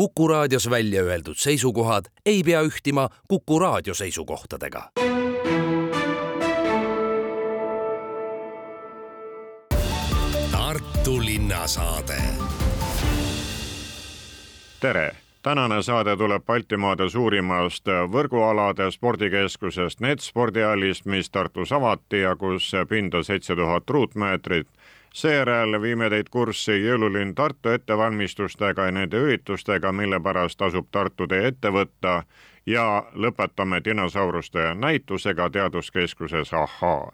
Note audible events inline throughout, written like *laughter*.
Kuku raadios välja öeldud seisukohad ei pea ühtima Kuku raadio seisukohtadega. Tartu linnasaade. tere tänane saade tuleb Baltimaade suurimast võrgualade spordikeskusest Net spordihallist, mis Tartus avati ja kus pinda seitse tuhat ruutmeetrit. Seejärel viime teid kurssi jõululinn Tartu ettevalmistustega ja nende üritustega, mille pärast tasub Tartu tee ette võtta ja lõpetame dinosauruste näitusega teaduskeskuses Ahhaa.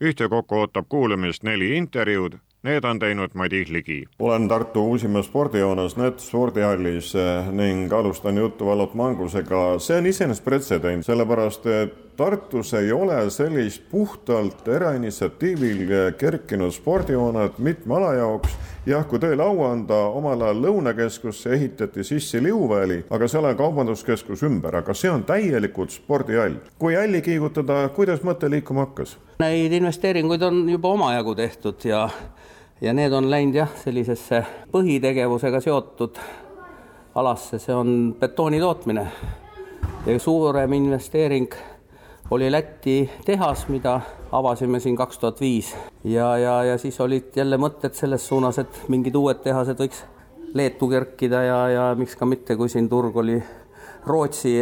ühtekokku ootab kuulamist neli intervjuud Need on teinud Madis Ligi. olen Tartu Uusimaa spordijoones Net spordihallis eh, ning alustan juttu Valot Mangusega. see on iseenesest pretsedent, sellepärast et Tartus ei ole sellist puhtalt erainitsiatiivil kerkinud spordihoonet mitme ala jaoks. jah, kui tõele au anda, omal ajal Lõunakeskusse ehitati sisse Liuväli, aga seal on kaubanduskeskus ümber, aga see on täielikult spordihall. kui hälli kiigutada, kuidas mõte liikuma hakkas? Neid investeeringuid on juba omajagu tehtud ja ja need on läinud jah, sellisesse põhitegevusega seotud alasse, see on betooni tootmine. ja suurem investeering oli Läti tehas, mida avasime siin kaks tuhat viis. Ja, ja, ja siis olid jälle mõtted selles suunas, et mingid uued tehased võiks Leetu kerkida ja, ja miks ka mitte, kui siin turg oli Rootsi,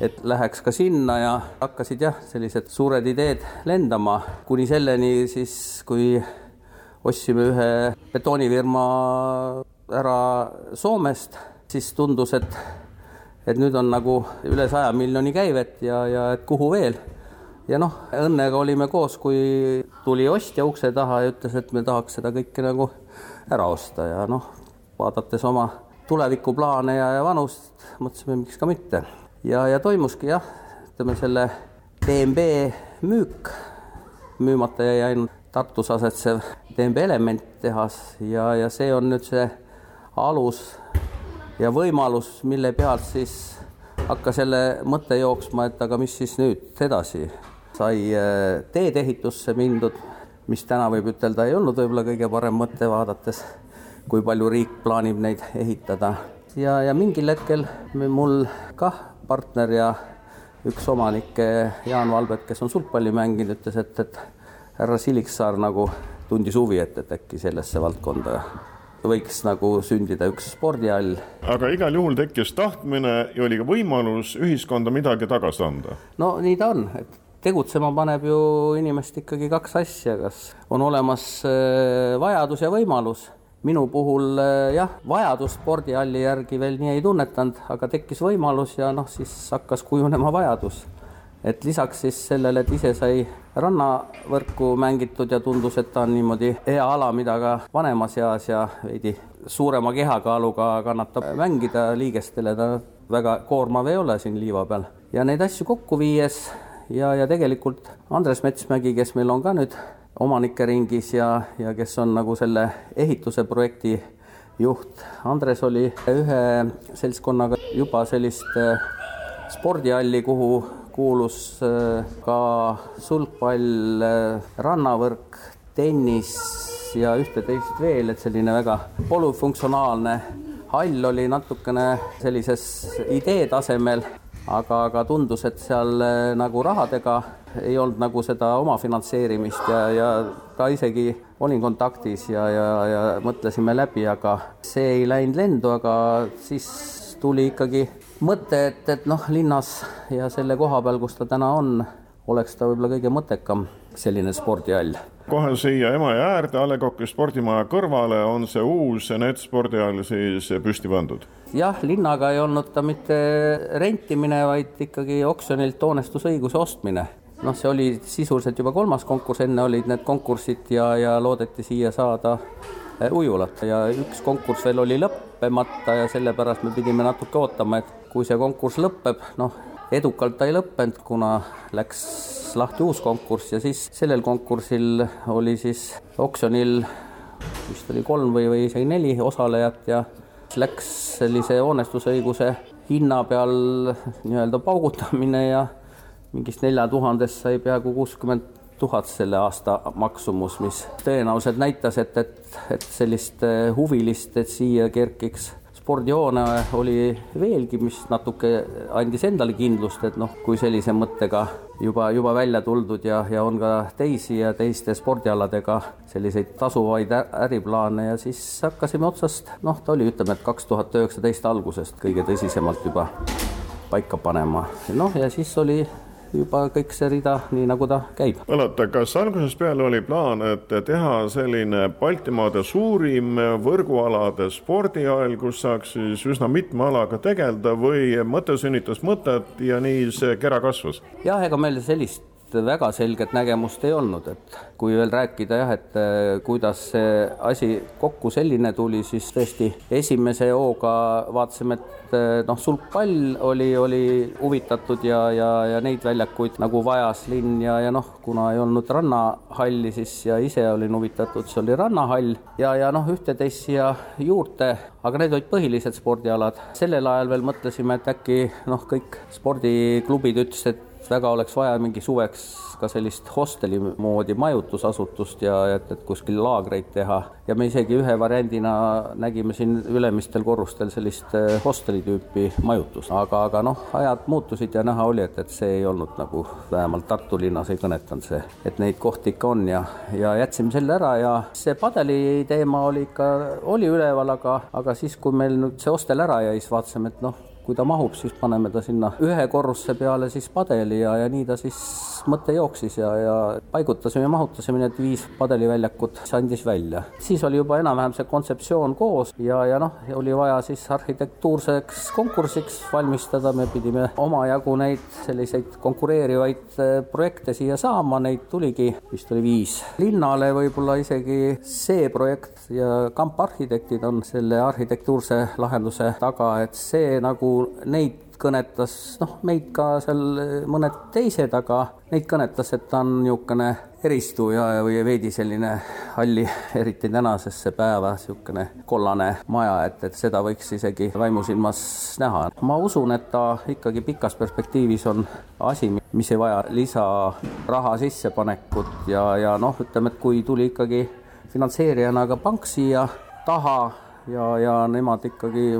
et läheks ka sinna ja hakkasid jah, sellised suured ideed lendama. Kuni selleni siis, kui ostsime ühe betoonifirma ära Soomest, siis tundus, et, et nüüd on nagu üle saja miljoni käivet ja, ja et kuhu veel. ja noh, õnnega olime koos, kui tuli ostja ukse taha ja ütles, et me tahaks seda kõike nagu ära osta ja noh, vaadates oma tulevikuplaane ja, ja vanust, mõtlesime, miks ka mitte. ja, ja toimuski jah, ütleme selle DNB müük, müümata jäi ainult Tartus asetsev DNB elementtehas ja, ja see on nüüd see alus ja võimalus, mille pealt siis hakkas jälle mõte jooksma, et aga mis siis nüüd edasi. sai äh, teedeehitusse mindud, mis täna võib ütelda, ei olnud võib-olla kõige parem mõte, vaadates, kui palju riik plaanib neid ehitada. ja, ja mingil hetkel mul kah partner ja üks omanik, Jaan Valbet, kes on sulgpalli mänginud, ütles, et, et härra Siliksaar nagu tundis huvi, et, et äkki sellesse valdkonda võiks nagu sündida üks spordihall. aga igal juhul tekkis tahtmine ja oli ka võimalus ühiskonda midagi tagasi anda. no nii ta on, et tegutsema paneb ju inimest ikkagi kaks asja, kas on olemas äh, vajadus ja võimalus. minu puhul äh, jah, vajadust spordihalli järgi veel nii ei tunnetanud, aga tekkis võimalus ja noh, siis hakkas kujunema vajadus et lisaks siis sellele, et ise sai rannavõrku mängitud ja tundus, et ta on niimoodi hea ala, mida ka vanemas eas ja veidi suurema kehakaaluga kannatab mängida liigestele, ta väga koormav ei ole siin liiva peal. ja neid asju kokku viies ja, ja tegelikult Andres Metsmägi, kes meil on ka nüüd omanike ringis ja, ja kes on nagu selle ehituse projekti juht, Andres oli ühe seltskonnaga juba sellist äh, spordihalli, kuhu kuulus äh, ka sulgpall, äh, rannavõrk, tennis ja ühte-teist veel, et selline väga polüfunktsionaalne hall oli natukene sellises idee tasemel, aga, aga tundus, et seal äh, nagu rahadega ei olnud nagu seda omafinantseerimist ja, ja ka isegi olin kontaktis ja, ja, ja mõtlesime läbi, aga see ei läinud lendu, aga siis tuli ikkagi mõte, et, et noh, linnas ja selle koha peal, kus ta täna on, oleks ta võib-olla kõige mõttekam selline spordihall. kohe siia Emajõe äärde, A Le Coq'i spordimaja kõrvale on see uus Net spordihall siis püsti pandud? jah, linnaga ei olnud ta mitte rentimine, vaid ikkagi oksjonilt hoonestusõiguse ostmine noh, see oli sisuliselt juba kolmas konkurss, enne olid need konkursid ja, ja loodeti siia saada eh, ujulat ja üks konkurss veel oli lõppemata ja sellepärast me pidime natuke ootama, et kui see konkurss lõpeb, noh, edukalt ta ei lõppenud, kuna läks lahti uus konkurss ja siis sellel konkursil oli siis oksjonil vist oli kolm või, või isegi neli osalejat ja läks sellise hoonestusõiguse hinna peal nii-öelda paugutamine ja mingist nelja tuhandest sai peaaegu kuuskümmend tuhat selle aasta maksumus, mis tõenäoliselt näitas, et, et, et sellist huvilist, et siia kerkiks spordihoone oli veelgi, mis natuke andis endale kindlust, et noh, kui sellise mõttega juba, juba välja tuldud ja, ja on ka teisi ja teiste spordialadega selliseid tasuvaid äriplaane ja siis hakkasime otsast, noh, ta oli, ütleme, et kaks tuhat üheksateist algusest kõige tõsisemalt juba paika panema. noh, ja siis oli juba kõik see rida nii, nagu ta käib. mäletan, kas algusest peale oli plaan, et teha selline Baltimaade suurim võrgualade spordiaal, kus saaks siis üsna mitme alaga tegeleda või mõte sünnitas mõtet ja nii see kera kasvas? jah, ega meil sellist väga selget nägemust ei olnud, et kui veel rääkida jah, et äh, kuidas see asi kokku selline tuli, siis tõesti esimese hooga vaatasime, et äh, noh, sulgpall oli, oli huvitatud ja, ja, ja neid väljakuid nagu vajas linn ja, ja noh, kuna ei olnud rannahalli, siis ja ise olin huvitatud, see oli rannahall ja, ja noh, ühte-teist siia juurde, aga need olid põhilised spordialad. sellel ajal veel mõtlesime, et äkki noh, kõik spordiklubid ütlesid, et väga oleks vaja mingi suveks ka sellist hosteli moodi majutusasutust ja et, et kuskil laagreid teha. ja me isegi ühe variandina nägime siin ülemistel korrustel sellist eh, hosteli tüüpi majutust, aga, aga noh, ajad muutusid ja näha oli, et, et see ei olnud nagu vähemalt Tartu linnas ei kõnetanud see, et neid kohti ikka on ja, ja jätsime selle ära ja see padeli teema oli ikka, oli üleval, aga, aga siis, kui meil nüüd see hostel ära jäi, siis vaatasime, et noh, kui ta mahub, siis paneme ta sinna ühe korruse peale siis padeli ja, ja nii ta siis mõte jooksis ja, ja paigutasime, mahutasime need viis padeliväljakut, siis andis välja. siis oli juba enam-vähem see kontseptsioon koos ja, ja noh, oli vaja siis arhitektuurseks konkursiks valmistada, me pidime omajagu neid selliseid konkureerivaid eh, projekte siia saama, neid tuligi, vist oli viis. linnale võib-olla isegi see projekt ja kamparhitektid on selle arhitektuurse lahenduse taga, et see nagu neid kõnetas, noh, meid ka seal mõned teised, aga neid kõnetas, et ta on niisugune eristuja või veidi selline halli, eriti tänasesse päeva, niisugune kollane maja, et, et seda võiks isegi vaimusilmas näha. ma usun, et ta ikkagi pikas perspektiivis on asi, mis ei vaja lisaraha sissepanekut ja, ja noh, ütleme, et kui tuli ikkagi finantseerijana ka pank siia taha ja, ja nemad ikkagi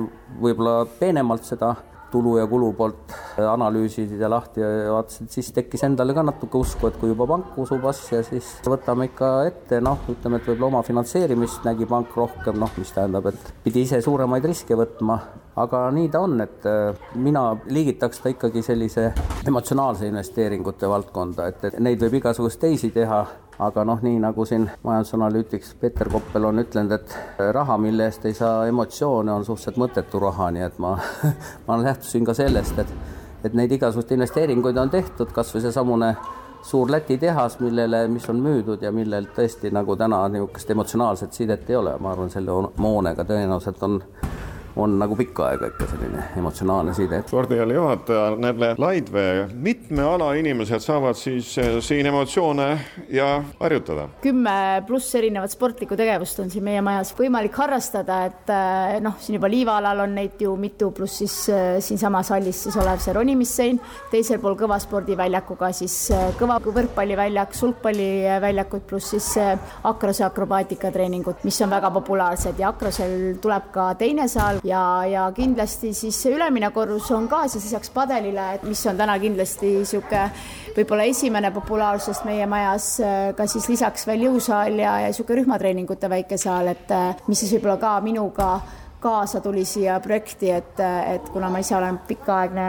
võib-olla peenemalt seda tulu ja kulu poolt analüüsisid ja lahti ja vaatasid, siis tekkis endale ka natuke usku, et kui juba pank usub asja, siis võtame ikka ette, noh, ütleme, et võib-olla oma finantseerimist nägi pank rohkem, noh, mis tähendab, et pidi ise suuremaid riske võtma, aga nii ta on, et äh, mina liigitaks ta ikkagi sellise emotsionaalse investeeringute valdkonda, et, et neid võib igasuguseid teisi teha aga noh, nii nagu siin majandusanalüütik Peeter Koppel on ütlenud, et raha, mille eest ei saa emotsioone, on suhteliselt mõttetu raha, nii et ma *laughs* ma lähtusin ka sellest, et et neid igasuguseid investeeringuid on tehtud, kas või seesamune suur Läti tehas, millele, mis on müüdud ja millel tõesti nagu täna niisugust emotsionaalset sidet ei ole, ma arvan, selle moonega tõenäoliselt on on nagu pikka aega ikka selline emotsionaalne side. spordiala juhataja Nerle Laidvee, mitme ala inimesed saavad siis eh, siin emotsioone ja harjutada? kümme pluss erinevat sportlikku tegevust on siin meie majas võimalik harrastada, et eh, noh, siin juba liivaalal on neid ju mitu, pluss siis eh, siinsamas hallis siis olev see ronimissein, teisel pool kõvaspordiväljakuga siis kõva võrkpalliväljak, sulgpalliväljakud pluss siis akrose akrobaatika treeningud, mis on väga populaarsed ja akrosel tuleb ka teine saal ja, ja kindlasti siis see ülemine korrus on ka siis lisaks padelile, mis on täna kindlasti niisugune võib-olla esimene populaarsust meie majas, ka siis lisaks veel jõusaal ja, ja niisugune rühmatreeningute väike saal, et mis siis võib-olla ka minuga kaasa tuli siia projekti, et, et kuna ma ise olen pikaaegne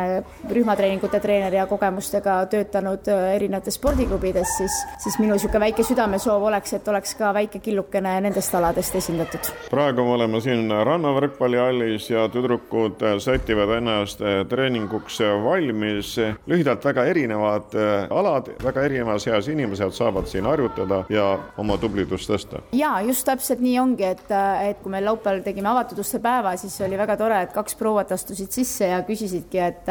rühmatreeningute treener ja kogemustega töötanud äh, erinevates spordiklubides, siis, siis minu niisugune väike südamesoov oleks, et oleks ka väike killukene nendest aladest esindatud. praegu me oleme siin rannavõrkpallihallis ja tüdrukud sätivad ennast äh, treeninguks valmis. lühidalt väga erinevad äh, alad, väga erinevas eas inimesed saavad siin harjutada ja oma tublidust tõsta. ja just täpselt nii ongi, et, et kui me laupäeval tegime avatud uste päeva, siis oli väga tore, et kaks prouat astusid sisse ja küsisidki, et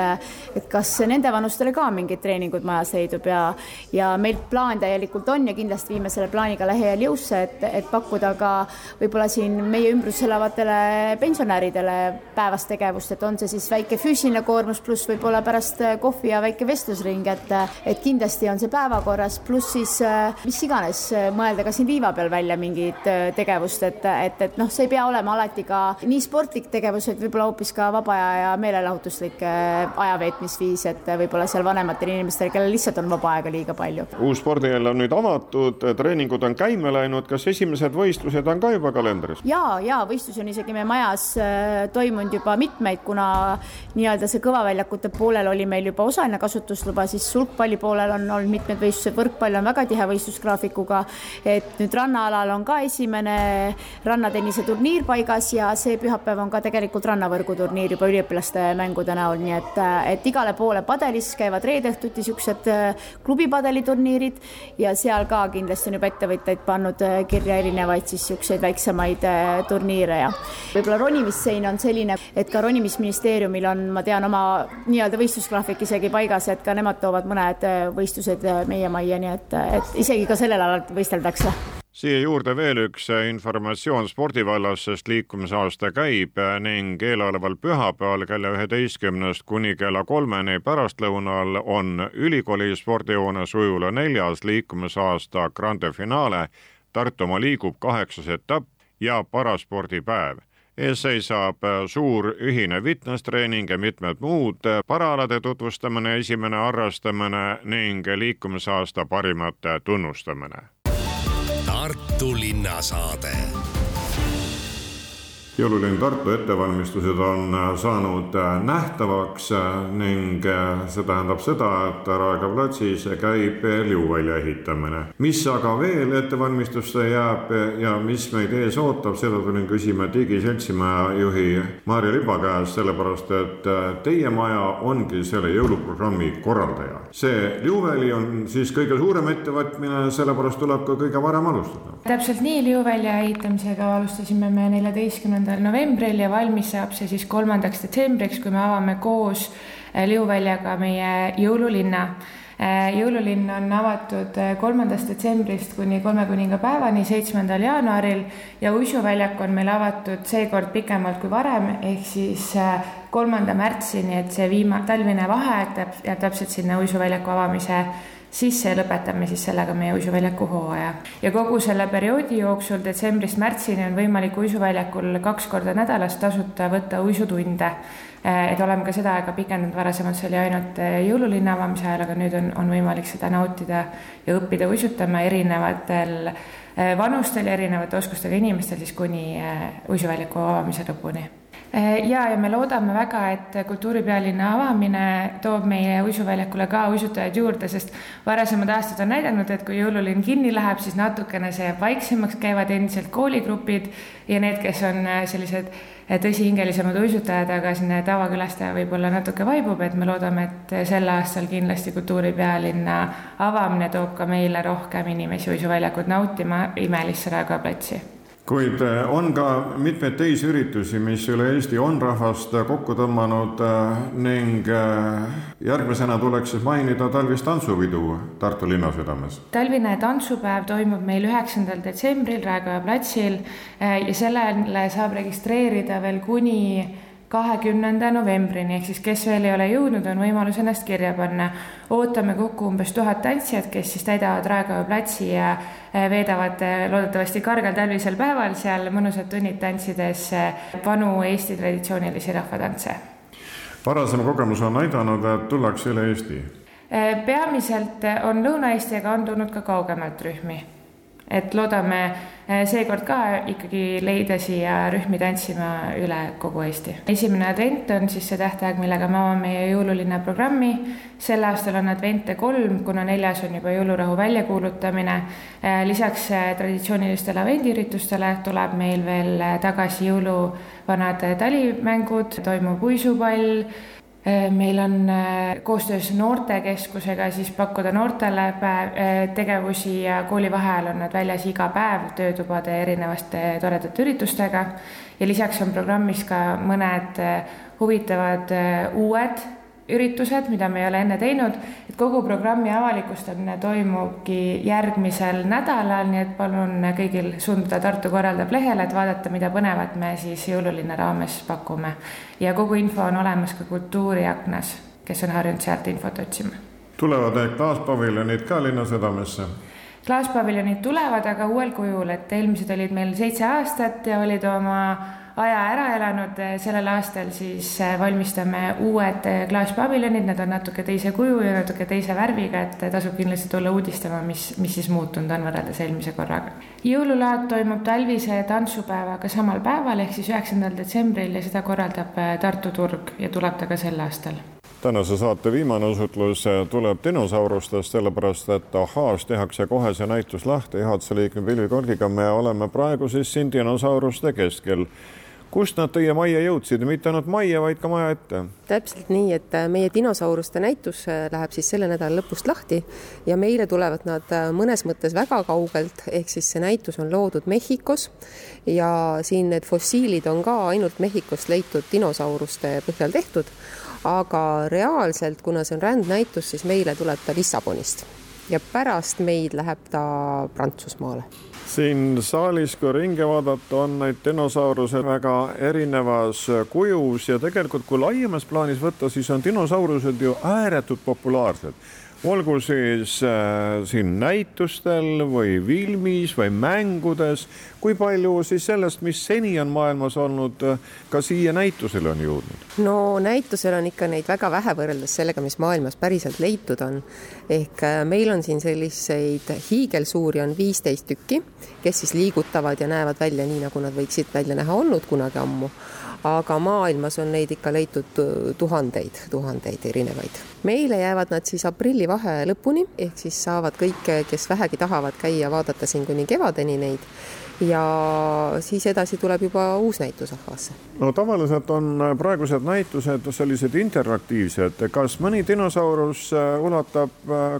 et kas nende vanustele ka mingid treeningud majas leidub ja ja meil plaan täielikult on ja kindlasti viime selle plaaniga lähiajal jõusse, et, et pakkuda ka võib-olla siin meie ümbruses elavatele pensionäridele päevast tegevust, et on see siis väike füüsiline koormus pluss võib-olla pärast kohvi ja väike vestlusring, et et kindlasti on see päevakorras, pluss siis mis iganes, mõelda ka siin liiva peal välja mingit tegevust, et, et, et noh, see ei pea olema alati ka nii sportlik tegevus, vaid võib-olla hoopis ka vaba aja ja meelelahutuslik ajaveetmisviis, et võib-olla seal vanematel inimestel, kellel lihtsalt on vaba aega liiga palju. uus spordihall on nüüd avatud, treeningud on käima läinud, kas esimesed võistlused on ka juba kalendris? ja, ja võistlusi on isegi meie majas toimunud juba mitmeid, kuna nii-öelda see kõvaväljakute poolel oli meil juba osaline kasutusluba, siis sulgpalli poolel on olnud mitmed võistlused, võrkpall on väga tihe võistlusgraafikuga, et nüüd rannaalal on ka esimene rannatennise turniir paigas ja see pühapäev on ka tegelikult rannavõrgu turniir juba üliõpilaste mängude näol, nii et, et igale poole padelis käivad reede-õhtuti niisugused äh, klubipadeliturniirid ja seal ka kindlasti on juba ettevõtjaid pannud äh, kirja erinevaid siis niisuguseid väiksemaid äh, turniire ja võib-olla ronimissein on selline, et ka ronimisministeeriumil on, ma tean, oma nii-öelda võistlusgraafik isegi paigas, et ka nemad toovad mõned võistlused meie majja, nii et, et isegi ka sellel alal võisteldakse siia juurde veel üks informatsioon spordivallas, sest liikumisaasta käib ning eeloleval pühapäeval kella üheteistkümnest kuni kella kolmeni pärastlõunal on ülikooli spordihoones ujula neljas liikumisaasta grande finaale. Tartumaa liigub kaheksas etapp ja paraspordipäev ees seisab suur ühine fitness-treening ja mitmed muud paraalade tutvustamine, esimene harrastamine ning liikumisaasta parimate tunnustamine Tartu linnasaade jõululinn Tartu ettevalmistused on äh, saanud äh, nähtavaks äh, ning see tähendab seda, et Raekoja platsis käib liuvälja ehitamine. mis aga veel ettevalmistusse jääb ja mis meid ees ootab, seda tulin küsima Digi seltsimaja juhi Maarja Liba käest, sellepärast et teie maja ongi selle jõuluprogrammi korraldaja. see liuväli on siis kõige suurem ettevõtmine, sellepärast tuleb ka kõige varem alustada. täpselt nii, liuvälja ehitamisega alustasime me neljateistkümnendal kaheksandal novembril ja valmis saab see siis kolmandaks detsembriks, kui me avame koos äh, Liuväljaga meie jõululinna. Äh, jõululinn on avatud äh, kolmandast detsembrist kuni kolme kuningapäevani, seitsmendal jaanuaril ja uisuvälják on meil avatud seekord pikemalt kui varem, ehk siis kolmanda märtsini, et see viima-, talvine vaheaeg jääb täpselt sinna uisuväljaku avamise ja lõpetame siis sellega meie uisuväljaku hooaja. ja kogu selle perioodi jooksul detsembrist märtsini on võimalik uisuväljakul kaks korda nädalas tasuta võtta uisutunde. Eh, et oleme ka seda aega pikendanud, varasemalt see oli ainult eh, jõululinna avamise ajal, aga nüüd on, on võimalik seda nautida ja õppida uisutama erinevatel eh, vanustel ja erinevate oskustega inimestel siis kuni uisuväljaku avamise lõpuni ja, ja me loodame väga, et kultuuripealinna avamine toob meie uisuväljakule ka uisutajaid juurde, sest varasemad aastad on näidanud, et kui jõululinn kinni läheb, siis natukene see jääb vaiksemaks, käivad endiselt kooligrupid ja need, kes on äh, sellised äh, tõsihingelisemad uisutajad, aga selline tavakülastaja võib-olla natuke vaibub, et me loodame, et sel aastal kindlasti kultuuripealinna avamine toob ka meile rohkem inimesi uisuväljakut nautima imelisse Raekoja platsi kuid eh, on ka mitmeid teisi üritusi, mis üle Eesti on rahvast kokku tõmmanud eh, ning eh, järgmisena tuleks siis mainida talvist tantsupidu Tartu linna südames. talvine tantsupäev toimub meil üheksandal detsembril Raekoja platsil ja sellele saab registreerida veel kuni kahekümnenda novembrini, ehk siis kes veel ei ole jõudnud, on võimalus ennast kirja panna. ootame kokku umbes tuhat tantsijat, kes siis täidavad Raekoja platsi ja eh, veedavad eh, loodetavasti kargel talvisel päeval seal mõnusad tunnid tantsides eh, vanu Eesti traditsioonilisi rahvatantse. varasem kogemus on näidanud, et tullakse üle Eesti? peamiselt on Lõuna-Eesti, aga on tulnud ka kaugemalt rühmi et loodame eh, seekord ka ikkagi leida siia rühmi tantsima üle kogu Eesti. esimene advent on siis see tähtaeg, millega me avame meie jõululinna programmi. sel aastal on advente kolm, kuna neljas on juba jõulurahu väljakuulutamine. Eh, lisaks eh, traditsioonilistele advendiüritustele tuleb meil veel tagasi jõuluvanad talimängud, toimub uisupall meil on äh, koostöös Noortekeskusega siis pakkuda noortele päev, äh, tegevusi ja koolivaheajal on nad väljas iga päev töötubade erinevate toredate üritustega. ja lisaks on programmis ka mõned huvitavad uued üritused, mida me ei ole enne teinud, et kogu programmi avalikustamine toimubki järgmisel nädalal, nii et palun kõigil suunduda Tartu korraldab lehele, et vaadata, mida põnevat me siis jõululinna raames pakume. ja kogu info on olemas ka Kultuuriaknas, kes on harjunud sealt infot otsima. tulevad need klaaspaviljonid ka linna südamesse? Klaaspaviljonid tulevad, aga uuel kujul, et eelmised olid meil seitse aastat ja olid oma aja ära elanud, sellel aastal siis valmistame uued klaaspaviljonid, need on natuke teise kuju ja natuke teise värviga, et tasub kindlasti tulla uudistama, mis, mis siis muutunud on võrreldes eelmise korraga. jõululaat toimub talvise tantsupäevaga samal päeval ehk siis üheksandal detsembril ja seda korraldab Tartu turg ja tuleb ta ka sel aastal tänase saate viimane osutlus tuleb dinosaurustest, sellepärast et ahhaas tehakse kohe see näitus lahti juhatuse liikme Pilvi Kolgiga. me oleme praegu siis siin dinosauruste keskel. kust nad teie majja jõudsid, mitte ainult majja, vaid ka maja ette? täpselt nii, et äh, meie dinosauruste näitus äh, läheb siis selle nädala lõpust lahti ja meile tulevad nad äh, mõnes mõttes väga kaugelt, ehk siis see näitus on loodud Mehhikos ja siin need fossiilid on ka ainult Mehhikost leitud dinosauruste põhjal tehtud aga reaalselt, kuna see on rändnäitus, siis meile tuleb ta Lissabonist. Ja pärast meid läheb ta Prantsusmaale. siin saalis, kui ringi vaadata, on neid dinosauruse väga erinevas kujus. Ja tegelikult, kui laiemas plaanis võtta, siis on dinosaurused ju ääretult populaarsed olgu siis äh, siin näitustel või filmis või mängudes, kui palju siis sellest, mis seni on maailmas olnud, äh, ka siia näitusele on jõudnud? no näitusel on ikka neid väga vähe võrreldes sellega, mis maailmas päriselt leitud on. ehk äh, meil on siin selliseid hiigelsuuri on viisteist tükki, kes siis liigutavad ja näevad välja nii, nagu nad võiksid välja näha olnud kunagi ammu aga maailmas on neid ikka leitud tuhandeid, tuhandeid erinevaid. meile jäävad nad siis aprillivahe lõpuni, ehk siis saavad kõik, kes vähegi tahavad käia, vaadata siin kuni kevadeni neid ja siis edasi tuleb juba uus näitus ahvasse. no tavaliselt on praegused näitused sellised interaktiivsed, kas mõni dinosaurus ulatab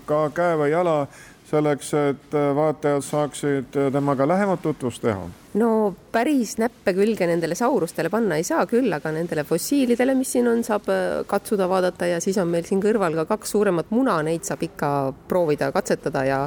ka käe või jala selleks, et vaatajad saaksid temaga lähemat tutvust teha? No päris näppe külge nendele saurustele panna ei saa, küll aga nendele fossiilidele, mis siin on, saab äh, katsuda vaadata ja siis on meil siin kõrval ka kaks suuremat muna, neid saab ikka proovida katsetada ja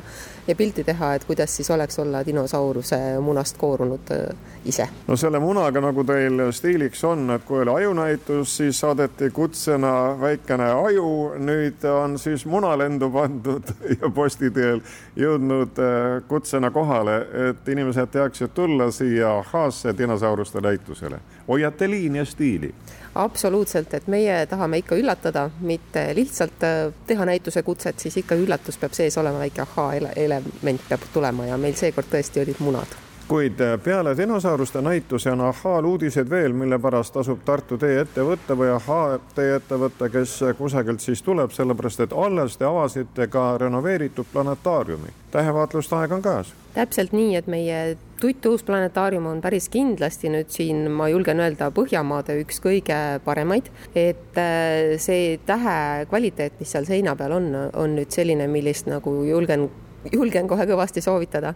ja pilti teha, et kuidas siis oleks olla dinosauruse munast koorunud äh, ise. no selle munaga, nagu teil stiiliks on, et kui oli ajunäitus, siis saadeti kutsena väikene aju, nüüd on siis munalendu pandud *laughs* ja posti teel jõudnud äh, kutsena kohale, et inimesed teaksid tulla siia ahhaasse dinosauruste näitusele. hoiate liini ja stiili? absoluutselt, et meie tahame ikka üllatada, mitte lihtsalt äh, teha näituse kutset, siis ikka üllatus peab sees olema, väike ahhaa element peab tulema ja meil seekord tõesti olid munad kuid äh, peale dinosauruste näituse on ahhaal uudiseid veel, mille pärast tasub Tartu tee ette võtta või ahhaa tee ette võtta, kes kusagilt siis tuleb, sellepärast et alles te avasite ka renoveeritud planetaariumi. tähevaatluste aeg on käes. täpselt nii, et meie tuttuus planetaarium on päris kindlasti nüüd siin, ma julgen öelda, Põhjamaade üks kõige paremaid, et äh, see tähe kvaliteet, mis seal seina peal on, on nüüd selline, millist nagu julgen julgen kohe kõvasti soovitada.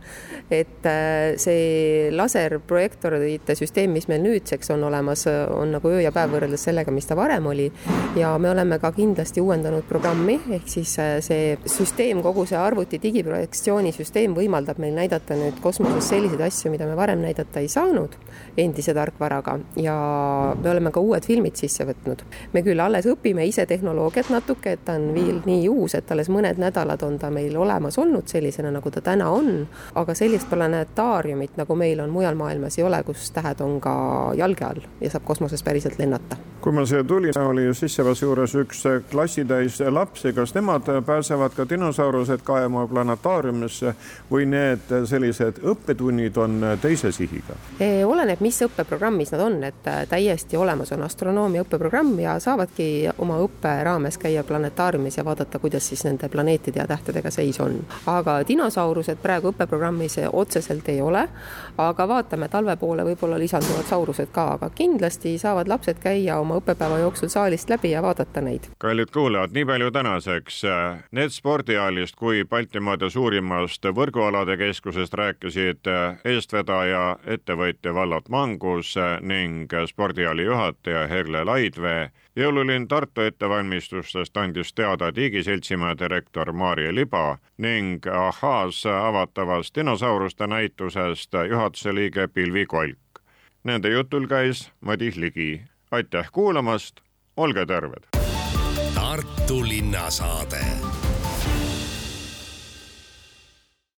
et äh, see laserprojektorite süsteem, mis meil nüüdseks on olemas, on nagu öö ja päev võrreldes sellega, mis ta varem oli. ja me oleme ka kindlasti uuendanud programmi, ehk siis äh, see süsteem, kogu see arvuti digiprojektsiooni võimaldab meil näidata nüüd kosmoses selliseid asju, mida me varem näidata ei saanud endise tarkvaraga ja me oleme ka uued filmid sisse võtnud. me küll alles õpime ise tehnoloogiat natuke, et ta on veel nii uus, et alles mõned nädalad on ta meil olemas olnud sellisena, nagu ta täna on, aga sellist planetaariumit, nagu meil on mujal maailmas, ei ole, kus tähed on ka jalge all ja saab kosmoses päriselt lennata. kui ma siia tulin, oli sissepasu juures üks klassitäis lapsi, kas nemad pääsevad ka dinosaurused kaema planetaariumisse või need sellised õppetunnid on teise sihiga? oleneb, mis õppeprogrammis nad on, et täiesti olemas on astronoomia õppeprogramm ja saavadki oma õppe raames käia planetaariumis ja vaadata, kuidas siis nende planeetide ja tähtedega seis on. aga aga dinosaurused praegu õppeprogrammis otseselt ei ole. aga vaatame talve poole, võib-olla lisanduvad saurused ka, aga kindlasti saavad lapsed käia oma õppepäeva jooksul saalist läbi ja vaadata neid. kallid kuulajad, nii palju tänaseks. Need spordialist kui Baltimaade suurimast võrgualade keskusest rääkisid eestvedaja, ettevõtja Vallat Mangus ning spordiali juhataja Herle Laidvee jõululinn Tartu ettevalmistustest andis teada digiseltsimaja direktor Maarja Liba ning Ahhaas avatavast dinosauruste näitusest juhatuse liige Pilvi Kolk. Nende jutul käis Madis Ligi. aitäh kuulamast, olge terved! Tartu linnasaade